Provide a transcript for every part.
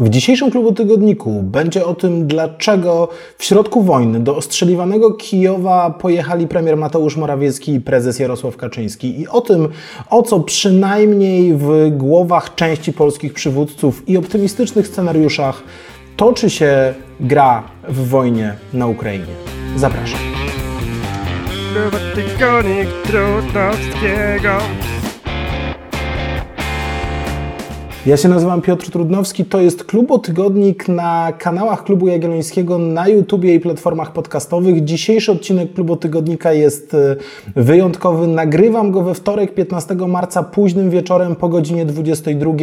W dzisiejszym klubu tygodniku będzie o tym, dlaczego w środku wojny do ostrzeliwanego Kijowa pojechali premier Mateusz Morawiecki i prezes Jarosław Kaczyński i o tym, o co przynajmniej w głowach części polskich przywódców i optymistycznych scenariuszach toczy się gra w wojnie na Ukrainie. Zapraszam. Tygodnik. Ja się nazywam Piotr Trudnowski, to jest Klubotygodnik na kanałach Klubu Jagiellońskiego na YouTubie i platformach podcastowych. Dzisiejszy odcinek Klubotygodnika jest e, wyjątkowy. Nagrywam go we wtorek 15 marca późnym wieczorem po godzinie 22 e,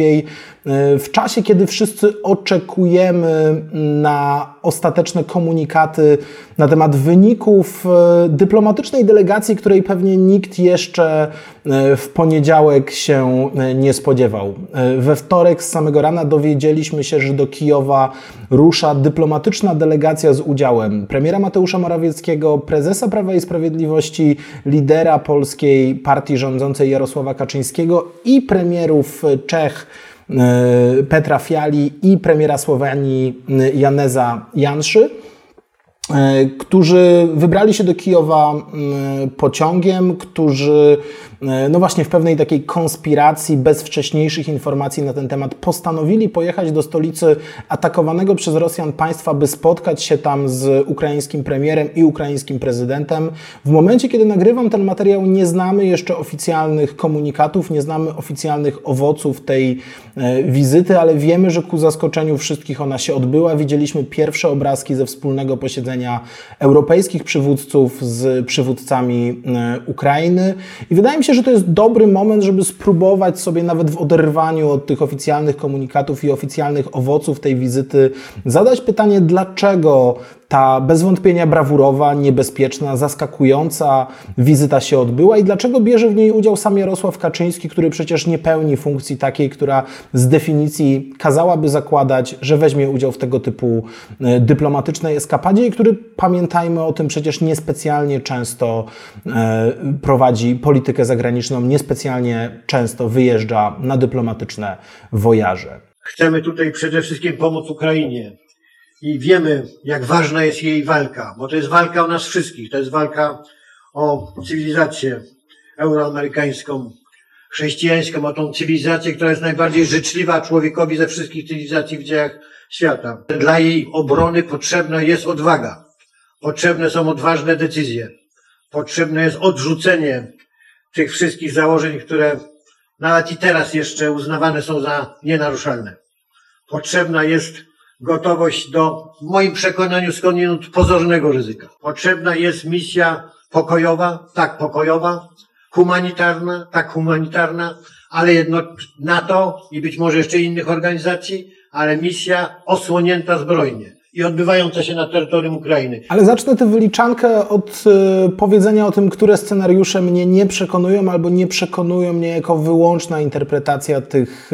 w czasie, kiedy wszyscy oczekujemy na ostateczne komunikaty na temat wyników e, dyplomatycznej delegacji, której pewnie nikt jeszcze w poniedziałek się nie spodziewał. We wtorek z samego rana dowiedzieliśmy się, że do Kijowa rusza dyplomatyczna delegacja z udziałem premiera Mateusza Morawieckiego, prezesa Prawa i Sprawiedliwości, lidera polskiej partii rządzącej Jarosława Kaczyńskiego i premierów Czech. E, Petra Fiali i premiera Słowenii Janeza Janszy. E, którzy wybrali się do Kijowa mm, pociągiem, którzy e, no właśnie w pewnej takiej konspiracji, bez wcześniejszych informacji na ten temat, postanowili pojechać do stolicy atakowanego przez Rosjan państwa, by spotkać się tam z ukraińskim premierem i ukraińskim prezydentem. W momencie, kiedy nagrywam ten materiał, nie znamy jeszcze oficjalnych komunikatów, nie znamy oficjalnych owoców tej e, wizyty, ale wiemy, że ku zaskoczeniu wszystkich ona się odbyła. Widzieliśmy pierwsze obrazki ze wspólnego posiedzenia europejskich przywódców z przywódcami e, Ukrainy. I wydaje mi się, że to jest dobry moment, żeby spróbować sobie nawet w oderwaniu od tych oficjalnych komunikatów i oficjalnych owoców tej wizyty zadać pytanie, dlaczego ta bez wątpienia brawurowa, niebezpieczna, zaskakująca wizyta się odbyła i dlaczego bierze w niej udział sam Jarosław Kaczyński, który przecież nie pełni funkcji takiej, która z definicji kazałaby zakładać, że weźmie udział w tego typu e, dyplomatycznej eskapadzie i który, pamiętajmy o tym, przecież niespecjalnie często e, prowadzi politykę zagraniczną, niespecjalnie często wyjeżdża na dyplomatyczne wojaże. Chcemy tutaj przede wszystkim pomóc Ukrainie i wiemy, jak ważna jest jej walka, bo to jest walka o nas wszystkich, to jest walka o cywilizację euroamerykańską, chrześcijańską, o tą cywilizację, która jest najbardziej życzliwa człowiekowi ze wszystkich cywilizacji w dziejach świata. Dla jej obrony potrzebna jest odwaga. Potrzebne są odważne decyzje. Potrzebne jest odrzucenie tych wszystkich założeń, które nawet i teraz jeszcze uznawane są za nienaruszalne. Potrzebna jest gotowość do, w moim przekonaniu, skądinąd pozornego ryzyka. Potrzebna jest misja pokojowa, tak pokojowa, humanitarna, tak humanitarna, ale jedno NATO i być może jeszcze innych organizacji, ale misja osłonięta zbrojnie i odbywająca się na terytorium Ukrainy. Ale zacznę tę wyliczankę od y, powiedzenia o tym, które scenariusze mnie nie przekonują albo nie przekonują mnie jako wyłączna interpretacja tych,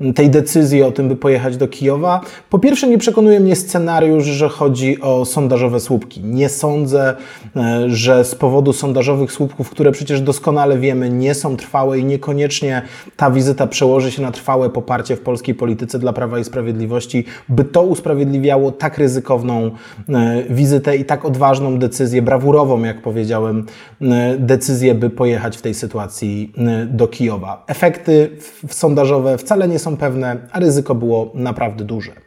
y, tej decyzji o tym, by pojechać do Kijowa. Po pierwsze, nie przekonuje mnie scenariusz, że chodzi o sondażowe słupki. Nie sądzę, y, że z powodu sondażowych słupków, które przecież doskonale wiemy, nie są trwałe i niekoniecznie ta wizyta przełoży się na trwałe poparcie w polskiej polityce dla Prawa i Sprawiedliwości, by to usprawiedliwiało tak ryzykowną e, wizytę i tak odważną decyzję, brawurową, jak powiedziałem, e, decyzję, by pojechać w tej sytuacji e, do Kijowa. Efekty sondażowe wcale nie są pewne, a ryzyko było naprawdę duże.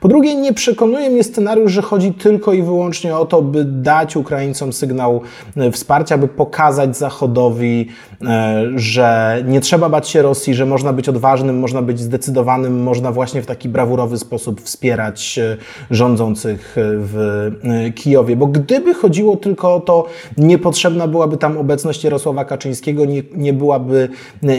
Po drugie, nie przekonuje mnie scenariusz, że chodzi tylko i wyłącznie o to, by dać Ukraińcom sygnał e, wsparcia, by pokazać Zachodowi, e, że nie trzeba bać się Rosji, że można być odważnym, można być zdecydowanym, można właśnie w taki brawurowy sposób wspierać e, rządzących w Kijowie. Bo gdyby chodziło tylko o to, niepotrzebna byłaby tam obecność Jarosława Kaczyńskiego, nie, nie byłaby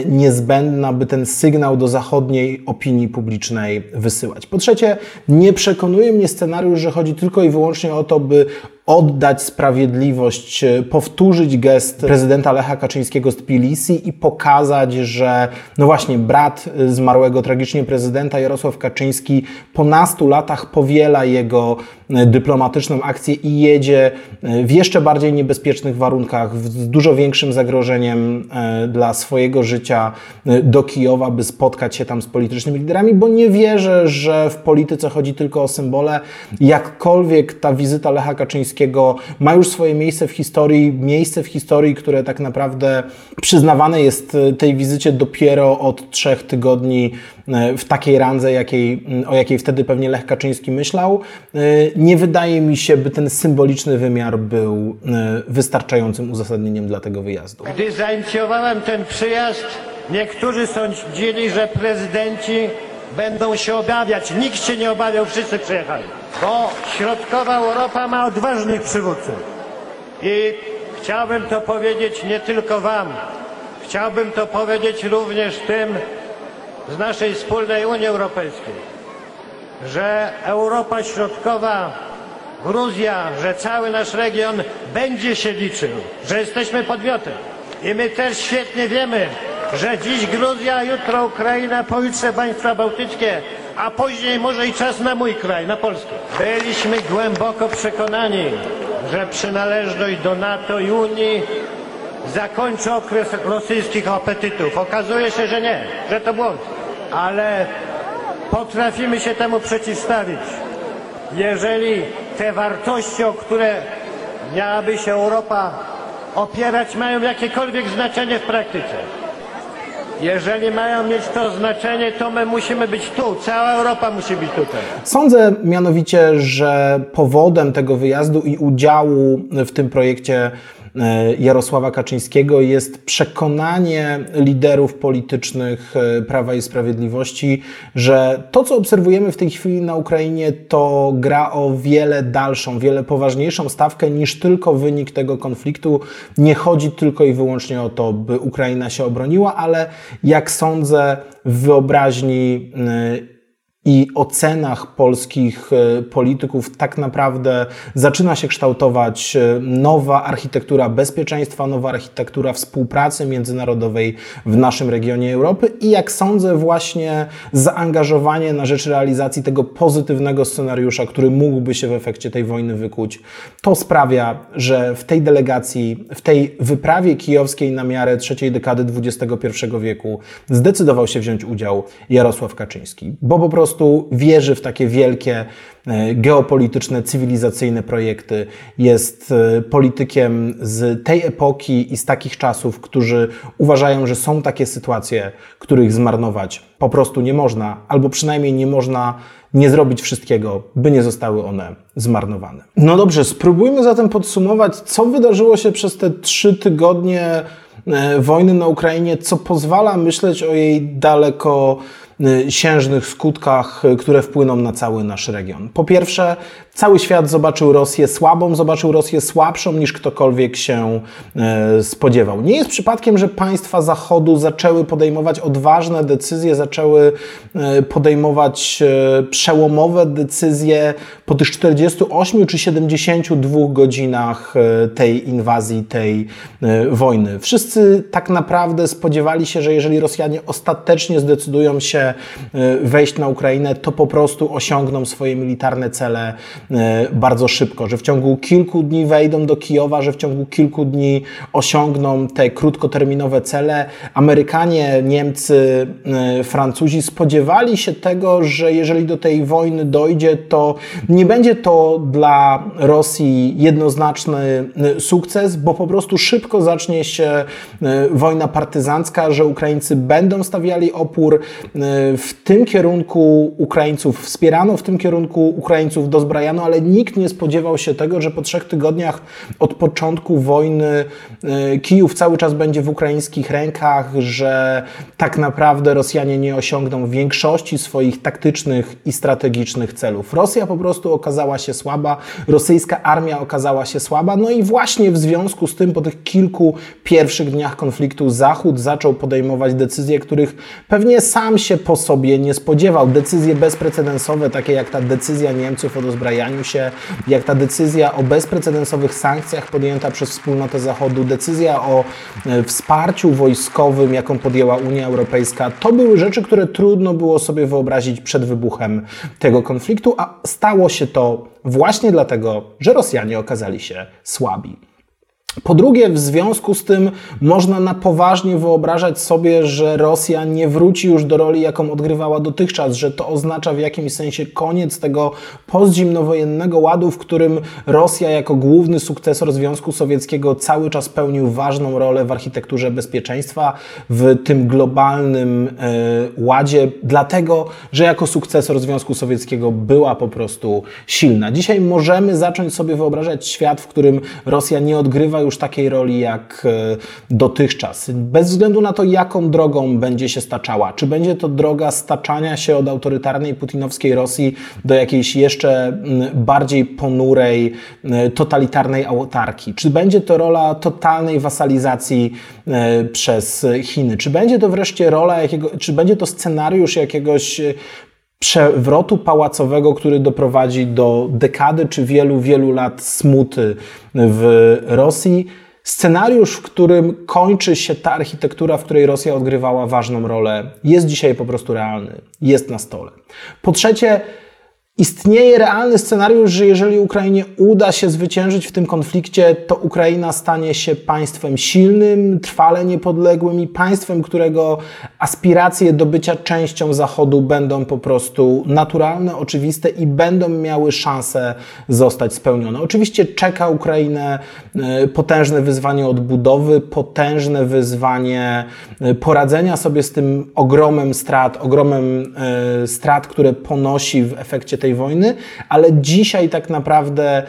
niezbędna, by ten sygnał do zachodniej opinii publicznej wysyłać. Po trzecie, nie przekonuje mnie scenariusz, że chodzi tylko i wyłącznie o to, by oddać sprawiedliwość, powtórzyć gest prezydenta Lecha Kaczyńskiego z Tbilisi i pokazać, że no właśnie brat zmarłego tragicznie prezydenta Jarosław Kaczyński po nastu latach powiela jego dyplomatyczną akcję i jedzie w jeszcze bardziej niebezpiecznych warunkach, z dużo większym zagrożeniem e, dla swojego życia e, do Kijowa, by spotkać się tam z politycznymi liderami, bo nie wierzę, że w polityce chodzi tylko o symbole. Jakkolwiek ta wizyta Lecha Kaczyńskiego ma już swoje miejsce w historii, miejsce w historii, które tak naprawdę przyznawane jest e, tej wizycie dopiero od trzech tygodni w takiej randze, jakiej, o jakiej wtedy pewnie Lech Kaczyński myślał. Nie wydaje mi się, by ten symboliczny wymiar był wystarczającym uzasadnieniem dla tego wyjazdu. Gdy zainicjowałem ten przyjazd, niektórzy sądzili, że prezydenci będą się obawiać. Nikt się nie obawiał, wszyscy przyjechali. Bo środkowa Europa ma odważnych przywódców. I chciałbym to powiedzieć nie tylko Wam. Chciałbym to powiedzieć również tym z naszej wspólnej Unii Europejskiej, że Europa Środkowa Gruzja, że cały nasz region będzie się liczył, że jesteśmy podmiotem. I my też świetnie wiemy, że dziś Gruzja, jutro Ukraina, pojutrze państwa bałtyckie, a później może i czas na mój kraj, na Polskę. Byliśmy głęboko przekonani, że przynależność do NATO i Unii zakończy okres rosyjskich apetytów. Okazuje się, że nie, że to błąd. Ale potrafimy się temu przeciwstawić. Jeżeli te wartości, o które miałaby się Europa opierać, mają jakiekolwiek znaczenie w praktyce. Jeżeli mają mieć to znaczenie, to my musimy być tu, cała Europa musi być tutaj. Sądzę mianowicie, że powodem tego wyjazdu i udziału w tym projekcie Jarosława Kaczyńskiego jest przekonanie liderów politycznych e, Prawa i Sprawiedliwości, że to, co obserwujemy w tej chwili na Ukrainie, to gra o wiele dalszą, wiele poważniejszą stawkę niż tylko wynik tego konfliktu. Nie chodzi tylko i wyłącznie o to, by Ukraina się obroniła, ale jak sądzę, w wyobraźni e, i ocenach polskich e, polityków tak naprawdę zaczyna się kształtować e, nowa architektura bezpieczeństwa, nowa architektura współpracy międzynarodowej w naszym regionie Europy i jak sądzę właśnie zaangażowanie na rzecz realizacji tego pozytywnego scenariusza, który mógłby się w efekcie tej wojny wykuć. To sprawia, że w tej delegacji, w tej wyprawie kijowskiej na miarę trzeciej dekady XXI wieku zdecydował się wziąć udział Jarosław Kaczyński, bo po prostu prostu wierzy w takie wielkie e, geopolityczne, cywilizacyjne projekty. Jest e, politykiem z tej epoki i z takich czasów, którzy uważają, że są takie sytuacje, których zmarnować po prostu nie można, albo przynajmniej nie można nie zrobić wszystkiego, by nie zostały one zmarnowane. No dobrze, spróbujmy zatem podsumować, co wydarzyło się przez te trzy tygodnie e, wojny na Ukrainie, co pozwala myśleć o jej daleko siężnych skutkach, y, które wpłyną na cały nasz region. Po pierwsze, cały świat zobaczył Rosję słabą, zobaczył Rosję słabszą niż ktokolwiek się y, spodziewał. Nie jest przypadkiem, że państwa Zachodu zaczęły podejmować odważne decyzje, zaczęły podejmować przełomowe decyzje po tych 48 czy 72 godzinach tej inwazji, tej wojny. Wszyscy tak naprawdę spodziewali się, że jeżeli Rosjanie ostatecznie zdecydują się E, wejść na Ukrainę, to po prostu osiągną swoje militarne cele e, bardzo szybko, że w ciągu kilku dni wejdą do Kijowa, że w ciągu kilku dni osiągną te krótkoterminowe cele. Amerykanie, Niemcy, e, Francuzi spodziewali się tego, że jeżeli do tej wojny dojdzie, to nie będzie to dla Rosji jednoznaczny sukces, bo po prostu szybko zacznie się wojna partyzancka, że Ukraińcy będą stawiali opór, w tym kierunku Ukraińców wspierano, w tym kierunku Ukraińców dozbrajano, ale nikt nie spodziewał się tego, że po trzech tygodniach od początku wojny e, Kijów cały czas będzie w ukraińskich rękach, że tak naprawdę Rosjanie nie osiągną większości swoich taktycznych i strategicznych celów. Rosja po prostu okazała się słaba, rosyjska armia okazała się słaba, no i właśnie w związku z tym po tych kilku pierwszych dniach konfliktu Zachód zaczął podejmować decyzje, których pewnie sam się po sobie nie spodziewał. Decyzje bezprecedensowe, takie jak ta decyzja Niemców o dozbrajaniu zastanawianiu się, jak ta decyzja o bezprecedensowych sankcjach podjęta przez wspólnotę Zachodu, decyzja o e, wsparciu wojskowym, jaką podjęła Unia Europejska, to były rzeczy, które trudno było sobie wyobrazić przed wybuchem tego konfliktu, a stało się to właśnie dlatego, że Rosjanie okazali się słabi. Po drugie, w związku z tym można na poważnie wyobrażać sobie, że Rosja nie wróci już do roli, jaką odgrywała dotychczas, że to oznacza w jakimś sensie koniec tego postzimnowojennego ładu, w którym Rosja jako główny sukcesor Związku Sowieckiego cały czas pełnił ważną rolę w architekturze bezpieczeństwa, w tym globalnym e, ładzie, dlatego, że jako sukcesor Związku Sowieckiego była po prostu silna. Dzisiaj możemy zacząć sobie wyobrażać świat, w którym Rosja nie odgrywa już takiej roli jak e, dotychczas. Bez względu na to, jaką drogą będzie się staczała. Czy będzie to droga staczania się od autorytarnej putinowskiej Rosji do jakiejś jeszcze bardziej ponurej, e, totalitarnej autarki? Czy będzie to rola totalnej wasalizacji e, przez Chiny? Czy będzie to wreszcie rola jakiego, czy będzie to scenariusz jakiegoś przewrotu pałacowego, który doprowadzi do dekady czy wielu, wielu lat smuty w Rosji. Scenariusz, w którym kończy się ta architektura, w której Rosja odgrywała ważną rolę, jest dzisiaj po prostu realny, jest na stole. Po trzecie, Istnieje realny scenariusz, że jeżeli Ukrainie uda się zwyciężyć w tym konflikcie, to Ukraina stanie się państwem silnym, trwale niepodległym i państwem, którego aspiracje do bycia częścią Zachodu będą po prostu naturalne, oczywiste i będą miały szansę zostać spełnione. Oczywiście czeka Ukrainę e, potężne wyzwanie odbudowy, potężne wyzwanie e, poradzenia sobie z tym ogromem strat, ogromem e, strat, które ponosi w efekcie tej wojny, ale dzisiaj tak naprawdę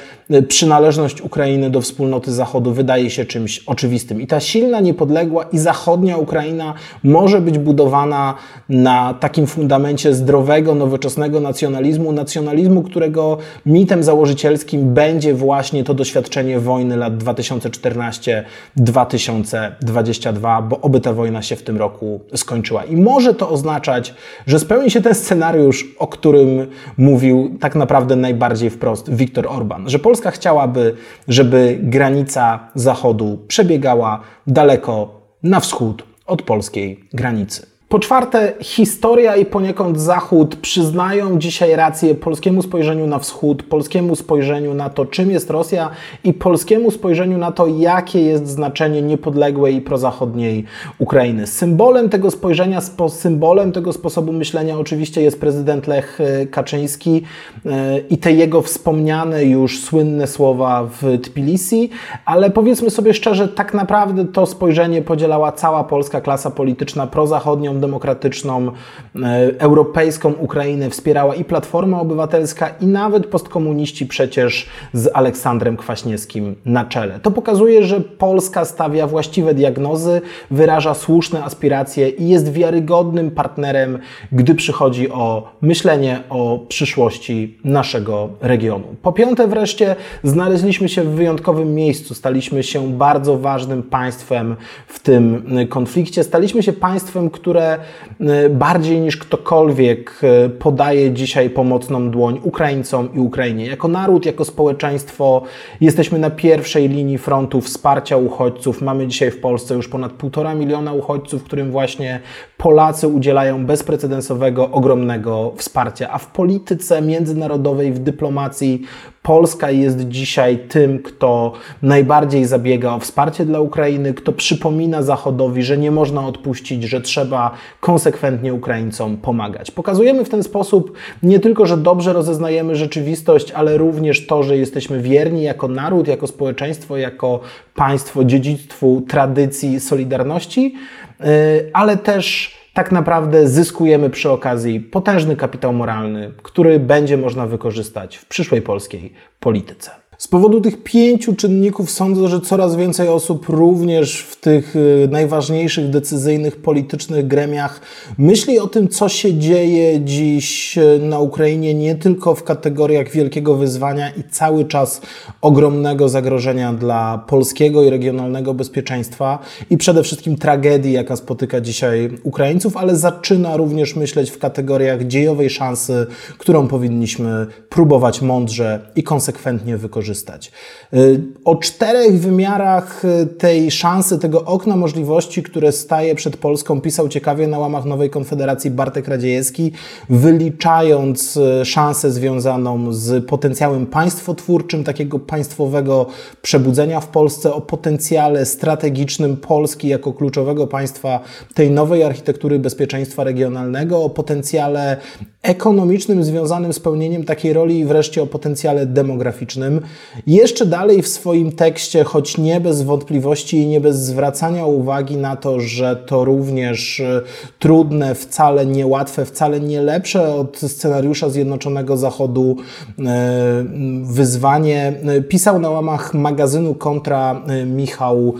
przynależność Ukrainy do wspólnoty Zachodu wydaje się czymś oczywistym. I ta silna, niepodległa i zachodnia Ukraina może być budowana na takim fundamencie zdrowego, nowoczesnego nacjonalizmu, nacjonalizmu, którego mitem założycielskim będzie właśnie to doświadczenie wojny lat 2014-2022, bo oby ta wojna się w tym roku skończyła. I może to oznaczać, że spełni się ten scenariusz, o którym mówił mówił tak naprawdę najbardziej wprost Viktor Orban, że Polska chciałaby, żeby granica Zachodu przebiegała daleko na wschód od polskiej granicy. Po czwarte, historia i poniekąd Zachód przyznają dzisiaj rację polskiemu spojrzeniu na wschód, polskiemu spojrzeniu na to, czym jest Rosja i polskiemu spojrzeniu na to, jakie jest znaczenie niepodległej i prozachodniej Ukrainy. Symbolem tego spojrzenia, symbolem tego sposobu myślenia oczywiście jest prezydent Lech e, Kaczyński e, i te jego wspomniane już słynne słowa w Tbilisi, ale powiedzmy sobie szczerze, tak naprawdę to spojrzenie podzielała cała polska klasa polityczna prozachodnią, demokratyczną, e, europejską Ukrainę wspierała i Platforma Obywatelska, i nawet postkomuniści przecież z Aleksandrem Kwaśniewskim na czele. To pokazuje, że Polska stawia właściwe diagnozy, wyraża słuszne aspiracje i jest wiarygodnym partnerem, gdy przychodzi o myślenie o przyszłości naszego regionu. Po piąte wreszcie, znaleźliśmy się w wyjątkowym miejscu, staliśmy się bardzo ważnym państwem w tym konflikcie, staliśmy się państwem, które E, bardziej niż ktokolwiek e, podaje dzisiaj pomocną dłoń Ukraińcom i Ukrainie. Jako naród, jako społeczeństwo jesteśmy na pierwszej linii frontu wsparcia uchodźców. Mamy dzisiaj w Polsce już ponad półtora miliona uchodźców, którym właśnie Polacy udzielają bezprecedensowego, ogromnego wsparcia. A w polityce międzynarodowej, w dyplomacji Polska jest dzisiaj tym, kto najbardziej zabiega o wsparcie dla Ukrainy, kto przypomina Zachodowi, że nie można odpuścić, że trzeba konsekwentnie Ukraińcom pomagać. Pokazujemy w ten sposób nie tylko, że dobrze rozeznajemy rzeczywistość, ale również to, że jesteśmy wierni jako naród, jako społeczeństwo, jako państwo dziedzictwu tradycji Solidarności, ale też tak naprawdę zyskujemy przy okazji potężny kapitał moralny, który będzie można wykorzystać w przyszłej polskiej polityce. Z powodu tych pięciu czynników sądzę, że coraz więcej osób również w tych y, najważniejszych, decyzyjnych, politycznych gremiach myśli o tym, co się dzieje dziś y, na Ukrainie, nie tylko w kategoriach wielkiego wyzwania i cały czas ogromnego zagrożenia dla polskiego i regionalnego bezpieczeństwa i przede wszystkim tragedii, jaka spotyka dzisiaj Ukraińców, ale zaczyna również myśleć w kategoriach dziejowej szansy, którą powinniśmy próbować mądrze i konsekwentnie wykorzystać. Y, o czterech wymiarach y, tej szansy, tego okna możliwości, które staje przed Polską, pisał ciekawie na łamach Nowej Konfederacji Bartek Radziejewski, wyliczając y, szansę związaną z potencjałem państwotwórczym, takiego państwowego przebudzenia w Polsce, o potencjale strategicznym Polski jako kluczowego państwa tej nowej architektury bezpieczeństwa regionalnego, o potencjale ekonomicznym związanym z pełnieniem takiej roli i wreszcie o potencjale demograficznym. Jeszcze dalej w swoim tekście, choć nie bez wątpliwości i nie bez zwracania uwagi na to, że to również e, trudne, wcale niełatwe, wcale nie lepsze od scenariusza Zjednoczonego Zachodu e, wyzwanie, e, pisał na łamach magazynu Kontra Michał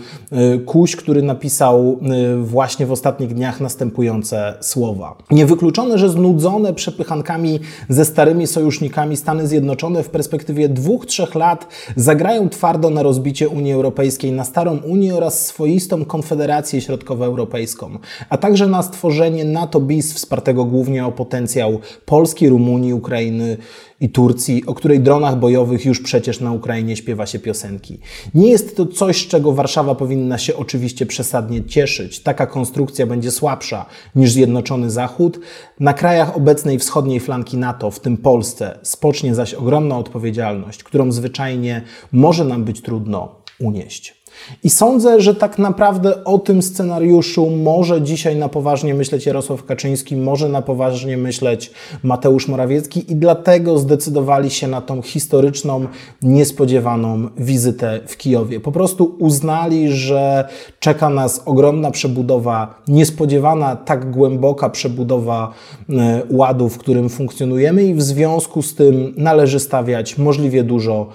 Kuś, który napisał właśnie w ostatnich dniach następujące słowa. Niewykluczone, że znudzone przepychankami ze starymi sojusznikami Stany Zjednoczone w perspektywie dwóch, trzech lat zagrają twardo na rozbicie Unii Europejskiej na starą Unię oraz swoistą Konfederację Środkowoeuropejską, a także na stworzenie NATO BIS wspartego głównie o potencjał Polski, Rumunii, Ukrainy i Turcji, o której dronach bojowych już przecież na Ukrainie śpiewa się piosenki. Nie jest to coś, z czego Warszawa powinna się oczywiście przesadnie cieszyć. Taka konstrukcja będzie słabsza niż Zjednoczony Zachód. Na krajach obecnej wschodniej flanki NATO, w tym Polsce, spocznie zaś ogromna odpowiedzialność, którą zwyczajnie może nam być trudno unieść. I sądzę, że tak naprawdę o tym scenariuszu może dzisiaj na poważnie myśleć Jarosław Kaczyński, może na poważnie myśleć Mateusz Morawiecki i dlatego zdecydowali się na tą historyczną, niespodziewaną wizytę w Kijowie. Po prostu uznali, że czeka nas ogromna przebudowa, niespodziewana, tak głęboka przebudowa e, ładu, w którym funkcjonujemy i w związku z tym należy stawiać możliwie dużo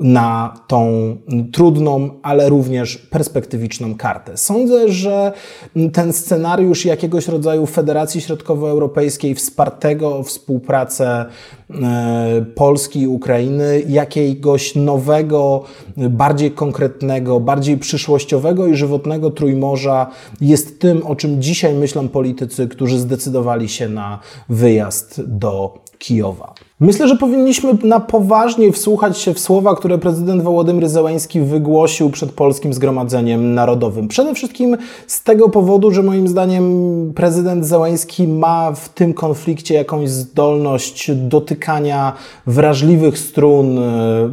na tą trudną, ale również perspektywiczną kartę. Sądzę, że ten scenariusz jakiegoś rodzaju Federacji Środkowoeuropejskiej wspartego o współpracę e, Polski i Ukrainy, jakiegoś nowego, bardziej konkretnego, bardziej przyszłościowego i żywotnego Trójmorza jest tym, o czym dzisiaj myślą politycy, którzy zdecydowali się na wyjazd do Kijowa. Myślę, że powinniśmy na poważnie wsłuchać się w słowa, które prezydent Wołodymyr Zełański wygłosił przed Polskim Zgromadzeniem Narodowym. Przede wszystkim z tego powodu, że moim zdaniem prezydent Zełański ma w tym konflikcie jakąś zdolność dotykania wrażliwych strun e,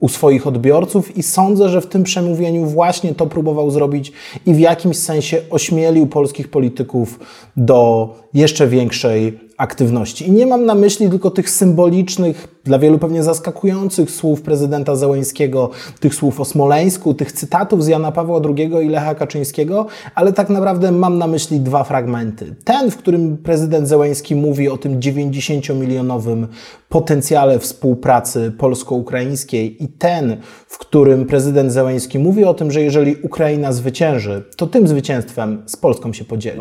u swoich odbiorców i sądzę, że w tym przemówieniu właśnie to próbował zrobić i w jakimś sensie ośmielił polskich polityków do jeszcze większej aktywności. I nie mam na myśli tylko tych symbolicznych, dla wielu pewnie zaskakujących słów prezydenta Zełańskiego, tych słów o Smoleńsku, tych cytatów z Jana Pawła II i Lecha Kaczyńskiego, ale tak naprawdę mam na myśli dwa fragmenty. Ten, w którym prezydent Zełański mówi o tym 90-milionowym potencjale współpracy polsko-ukraińskiej i ten, w którym prezydent Zełański mówi o tym, że jeżeli Ukraina zwycięży, to tym zwycięstwem z Polską się podzieli.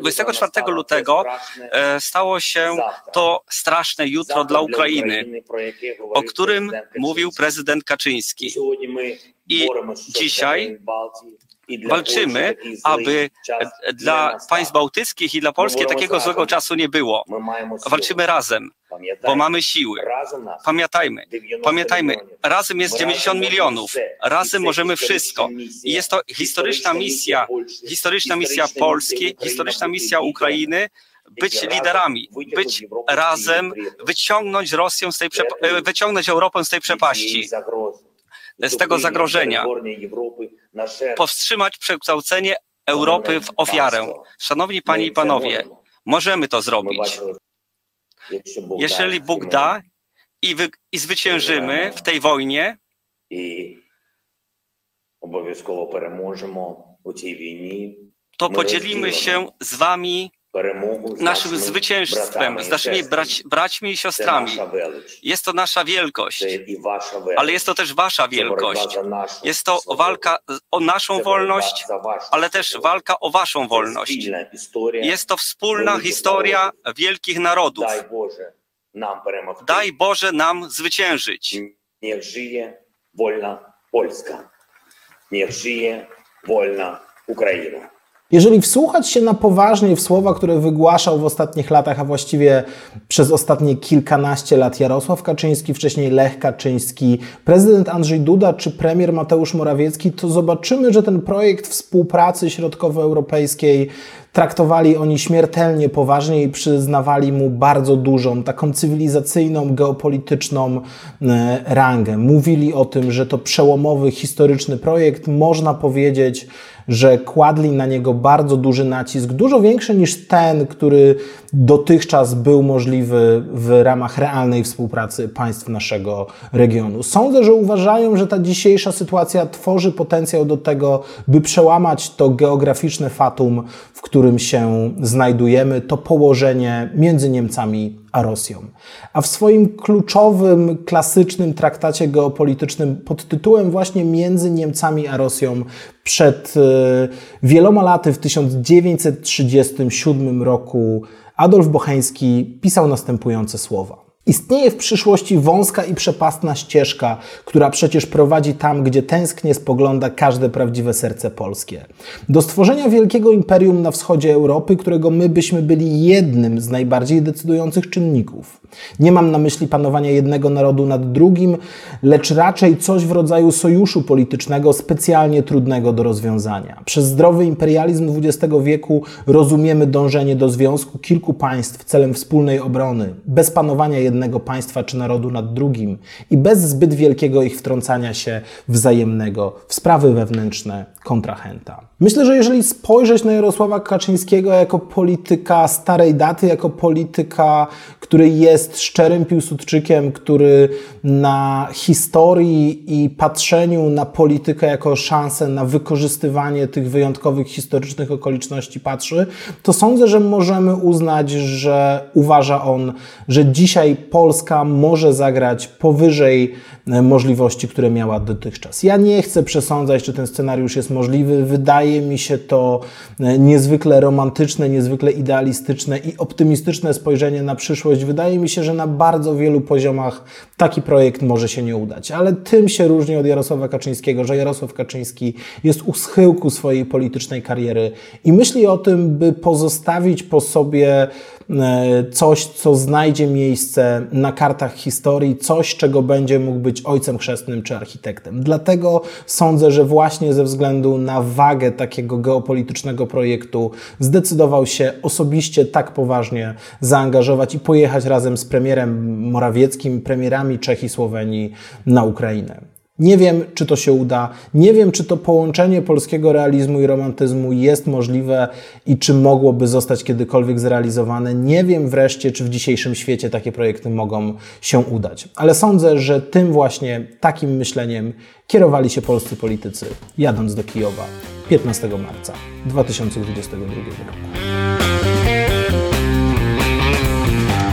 24 lutego stało się to straszne jutro dla Ukrainy, o którym mówił prezydent Kaczyński. I dzisiaj walczymy, aby dla państw bałtyckich i dla Polski takiego złego czasu nie było. Walczymy razem, bo mamy siły. Pamiętajmy, pamiętajmy, razem jest 90 milionów, razem możemy wszystko. I jest to historyczna misja, historyczna misja Polski, historyczna misja Ukrainy, być liderami, być razem, wyciągnąć Rosję z tej wyciągnąć Europę z tej przepaści, z tego zagrożenia, powstrzymać przekształcenie Europy w ofiarę. Szanowni Panie i Panowie, możemy to zrobić. Jeżeli Bóg da i, wy, i zwyciężymy w tej wojnie, to podzielimy się z Wami naszym zwycięstwem, z naszymi brać, braćmi i siostrami. Jest to nasza wielkość, ale jest to też wasza wielkość. Jest to walka o naszą wolność, ale też walka o waszą wolność. Jest to wspólna historia wielkich narodów. Daj Boże nam zwyciężyć. Niech żyje wolna Polska. Niech żyje wolna Ukraina. Jeżeli wsłuchać się na poważnie w słowa, które wygłaszał w ostatnich latach, a właściwie przez ostatnie kilkanaście lat Jarosław Kaczyński, wcześniej Lech Kaczyński, prezydent Andrzej Duda czy premier Mateusz Morawiecki, to zobaczymy, że ten projekt współpracy środkowoeuropejskiej traktowali oni śmiertelnie poważnie i przyznawali mu bardzo dużą, taką cywilizacyjną, geopolityczną e, rangę. Mówili o tym, że to przełomowy, historyczny projekt, można powiedzieć, że kładli na niego bardzo duży nacisk, dużo większy niż ten, który dotychczas był możliwy w ramach realnej współpracy państw naszego regionu. Sądzę, że uważają, że ta dzisiejsza sytuacja tworzy potencjał do tego, by przełamać to geograficzne fatum, w którym się znajdujemy, to położenie między Niemcami a Rosją. A w swoim kluczowym, klasycznym traktacie geopolitycznym pod tytułem właśnie Między Niemcami a Rosją przed e, wieloma laty w 1937 roku Adolf Bocheński pisał następujące słowa. Istnieje w przyszłości wąska i przepastna ścieżka, która przecież prowadzi tam, gdzie tęsknie spogląda każde prawdziwe serce polskie. Do stworzenia wielkiego imperium na wschodzie Europy, którego my byśmy byli jednym z najbardziej decydujących czynników. Nie mam na myśli panowania jednego narodu nad drugim, lecz raczej coś w rodzaju sojuszu politycznego specjalnie trudnego do rozwiązania. Przez zdrowy imperializm XX wieku rozumiemy dążenie do związku kilku państw celem wspólnej obrony, bez panowania jednego państwa czy narodu nad drugim i bez zbyt wielkiego ich wtrącania się wzajemnego w sprawy wewnętrzne kontrahenta. Myślę, że jeżeli spojrzeć na Jarosława Kaczyńskiego jako polityka starej daty, jako polityka, który jest szczerym Piłsudczykiem, który na historii i patrzeniu na politykę jako szansę na wykorzystywanie tych wyjątkowych historycznych okoliczności patrzy, to sądzę, że możemy uznać, że uważa on, że dzisiaj Polska może zagrać powyżej e, możliwości, które miała dotychczas. Ja nie chcę przesądzać, czy ten scenariusz jest możliwy. Wydaje mi się to e, niezwykle romantyczne, niezwykle idealistyczne i optymistyczne spojrzenie na przyszłość. Wydaje mi się, że na bardzo wielu poziomach taki projekt może się nie udać. Ale tym się różni od Jarosława Kaczyńskiego, że Jarosław Kaczyński jest u schyłku swojej politycznej kariery i myśli o tym, by pozostawić po sobie coś, co znajdzie miejsce na kartach historii, coś, czego będzie mógł być ojcem chrzestnym czy architektem. Dlatego sądzę, że właśnie ze względu na wagę takiego geopolitycznego projektu zdecydował się osobiście tak poważnie zaangażować i pojechać razem z premierem Morawieckim, premierami Czech i Słowenii na Ukrainę. Nie wiem, czy to się uda. Nie wiem, czy to połączenie polskiego realizmu i romantyzmu jest możliwe i czy mogłoby zostać kiedykolwiek zrealizowane. Nie wiem wreszcie, czy w dzisiejszym świecie takie projekty mogą się udać. Ale sądzę, że tym właśnie takim myśleniem kierowali się polscy politycy, jadąc do Kijowa 15 marca 2022 roku.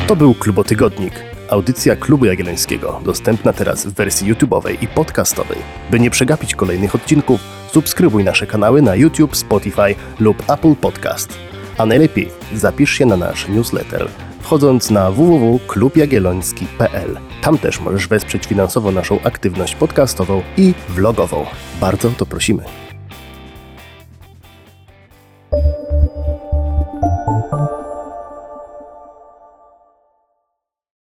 To był Klubotygodnik Audycja Klubu Jagiellońskiego dostępna teraz w wersji YouTube'owej i podcastowej. By nie przegapić kolejnych odcinków, subskrybuj nasze kanały na YouTube, Spotify lub Apple Podcast. A najlepiej zapisz się na nasz newsletter wchodząc na www.klubjagielloński.pl. Tam też możesz wesprzeć finansowo naszą aktywność podcastową i vlogową. Bardzo to prosimy.